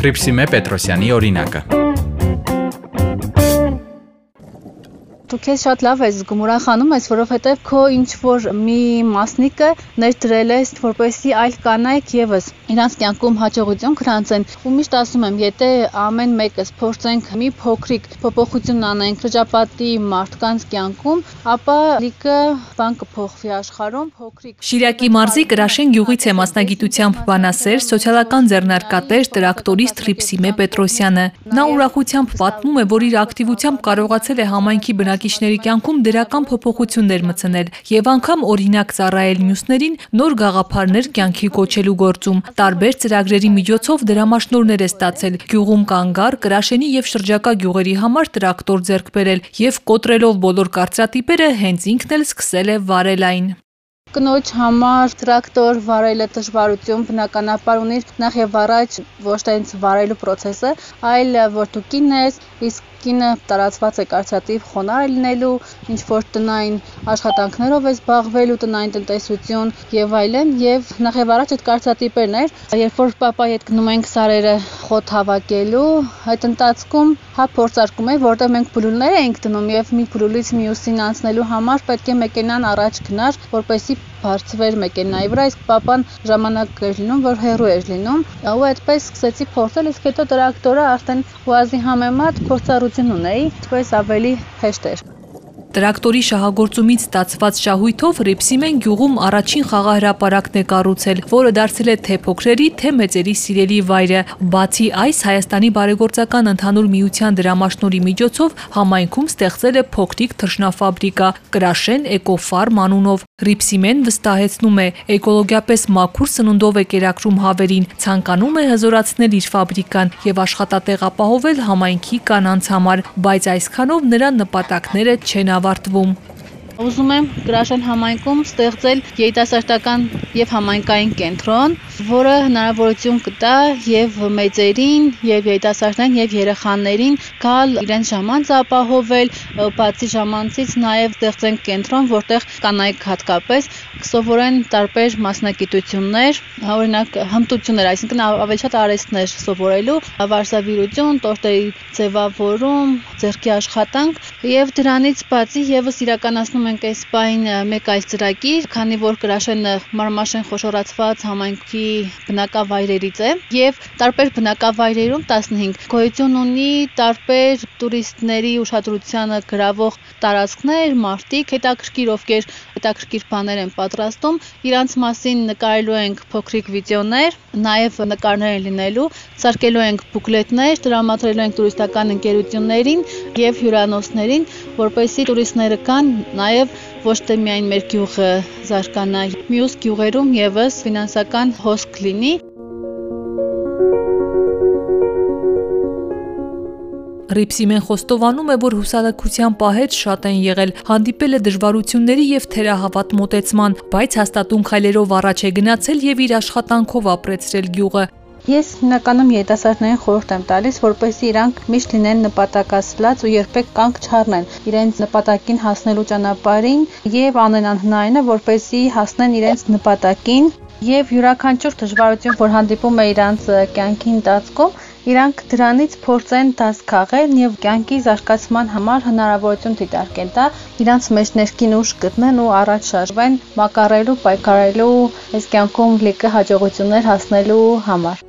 Ρίψιμε με Πέτρο Ορίνακα. Դու քեզ շատ լավ ես զգում, ուրախանում ես, որովհետև քո ինչ որ մի մասնիկը ներդրել ես, որպեսզի այլ կանայք եւս իրանց կյանքում հաջողություն գրանցեն։ Ու միշտ ասում եմ, եթե ամեն մեկս փորձենք մի փոքրիկ փոփոխություն անենք շրջապատի մարդկանց կյանքում, ապա լիքը բան կփոխվի աշխարհում, փոքրիկ։ Շիրակի մարզի Կրաշեն գյուղից է մասնագիտությամբ բանասեր, սոցիալական ձեռնարկատեր, տրակտորիստ Ռիփսիմե Պետրոսյանը։ Նա ուրախությամբ պատմում է, որ իր ակտիվությամբ կարողացել է համայնքի բնակ բնակիչների կյանքում դրական փոփոխություններ մտցնել եւ անգամ օրինակ ծառայել մյուսներին նոր գաղափարներ կյանքի կոչելու գործում։ Տարբեր ծրագրերի միջոցով դրամաշնորներ է ստացել գյուղում կանգար, կրաշենի եւ շրջակա գյուղերի համար տրակտոր ձեռք բերել եւ կոտրելով բոլոր կարծրատիպերը հենց ինքն էլ սկսել է վարել այն կնոջ համար տրակտոր վարելը դժվարություն բնականաբար ունի նախ եւ առաջ ոչ թե վարելու process-ը, այլ որ դու կին ես, իսկ կինը տարածված է կարծրատիպ խոնարհ լինելու, ինչ որ տնային աշխատանքներով է զբաղվելու, տնային տնտեսություն եւ այլն, եւ նախ եւ առաջ այդ կարծրատիպերն էր, երբ որ papa հետ գնում ենք սարերը խոտ հավաքելու, այդ ընթացքում հա փորձարկում է, որտեղ մենք բլուլներ էինք դնում եւ մի բլուլից մյուսին անցնելու համար պետք է մեքենան առաջ գնար, որպեսզի բարձվեր մեքենայի վրա, իսկ papan ժամանակ էր լինում, որ հեռու էր լինում, ու այդպես սկսեցի փորձել, իսկ հետո տրակտորը արդեն ուազի համեմատ փորձառություն ունեի, այսպես ավելի հեշտ էր։ Տրակտորի շահագործումից ստացված շահույթով Ռիփսիմեն գյուղում առաջին խաղահրապարակն է կառուցել, որը դարձել է թե փոքրերի, թե մեծերի սիրելի վայրը։ Բացի այս, Հայաստանի բարեգործական ընդհանուր միության դրամաշնորի միջոցով համայնքում ստեղծել է փոքրիկ թռչնաֆաբրիկա Կրաշեն Էկոֆարմ անունով։ Ռիփսիմեն վստահեցնում է, էկոլոգիապես մաքուր սնունդով է կերակրում հավերին, ցանկանում է հզորացնել իր ֆաբրիկան եւ աշխատատեղ ապահովել համայնքի կանանց համար, բայց այսքանով նրա նպատակները չեն ավարտվում ավարտվում։ Ուզում եմ Գրաշեն համայնքում ստեղծել երիտասարդական եւ համայնքային կենտրոն, որը հնարավորություն կտա եւ մեծերին, եւ երիտասարդներին եւ երեխաներին գալ իրենց ժամանց ապահովել, բացի ժամանցից նաեւ ստեղծենք կենտրոն, որտեղ կանայք հատկապես կսովորեն տարբեր մասնագիտություններ, օրինակ հմտություններ, այսինքն ավելի շատ արհեստներ սովորելու, վարսավիրություն, տորտերի ձևավորում, ձեռքի աշխատանք եւ դրանից բացի եւս իրականացնում ենք այս պայն մեկ այլ ծրագիր, քանի որ Կրաշենը մարմաշեն խոշորացված համայնքի բնակավայրերից է եւ տարբեր բնակավայրերում 15 գոյություն ունի տարբեր տուրիստների ուշադրությանը գրավող տարածքներ, մարտիկ, հետաքրքիր ովքեր հետաքրքիր բաներ են պատրաստում, իրանց մասին նկարելու ենք փոքրիկ վիդեոներ, նաեւ նկարներ են լինելու, սարքելու ենք բուկլետներ, տրամադրելու ենք տուրիստական ընկերություններին եւ հյուրանոցներին, որպեսզի տուրիստները կան նաեւ ոչ թե միայն մեր գյուղը զարգանա, մյուս գյուղերում եւս ֆինանսական հոսք լինի։ Ռիփսիմեն խոստովանում է, որ հուսալքության պահեջ շատ են եղել, հանդիպել է դժվարությունների եւ թերահավատ մոտեցման, բայց հաստատուն քայլերով առաջ է գնացել եւ իր աշխատանքով ապրեցրել գյուղը։ Ես հիմնականում երիտասարդներին խորհուրդ եմ տալիս, որպեսզի իրանք միշտ լինեն նպատակասլաց ու երբեք կանգ չառնեն իրենց նպատակին հասնելու ճանապարհին եւ անենանհնարինը, որպեսզի հասնեն իրենց նպատակին եւ յուրաքանչյուր դժվարություն, որ հանդիպում է իրանց կյանքի ընթացքում, իրանք դրանից փորձեն դաս քաղել եւ կյանքի զարգացման համար հնարավորություն դիտարկեն դա իրանց մեջ ներքին ուժ գտնեն ու առաջ շարժվեն մակարելու, պայքարելու այս կյանքում լիքը հաջողություններ հասնելու համար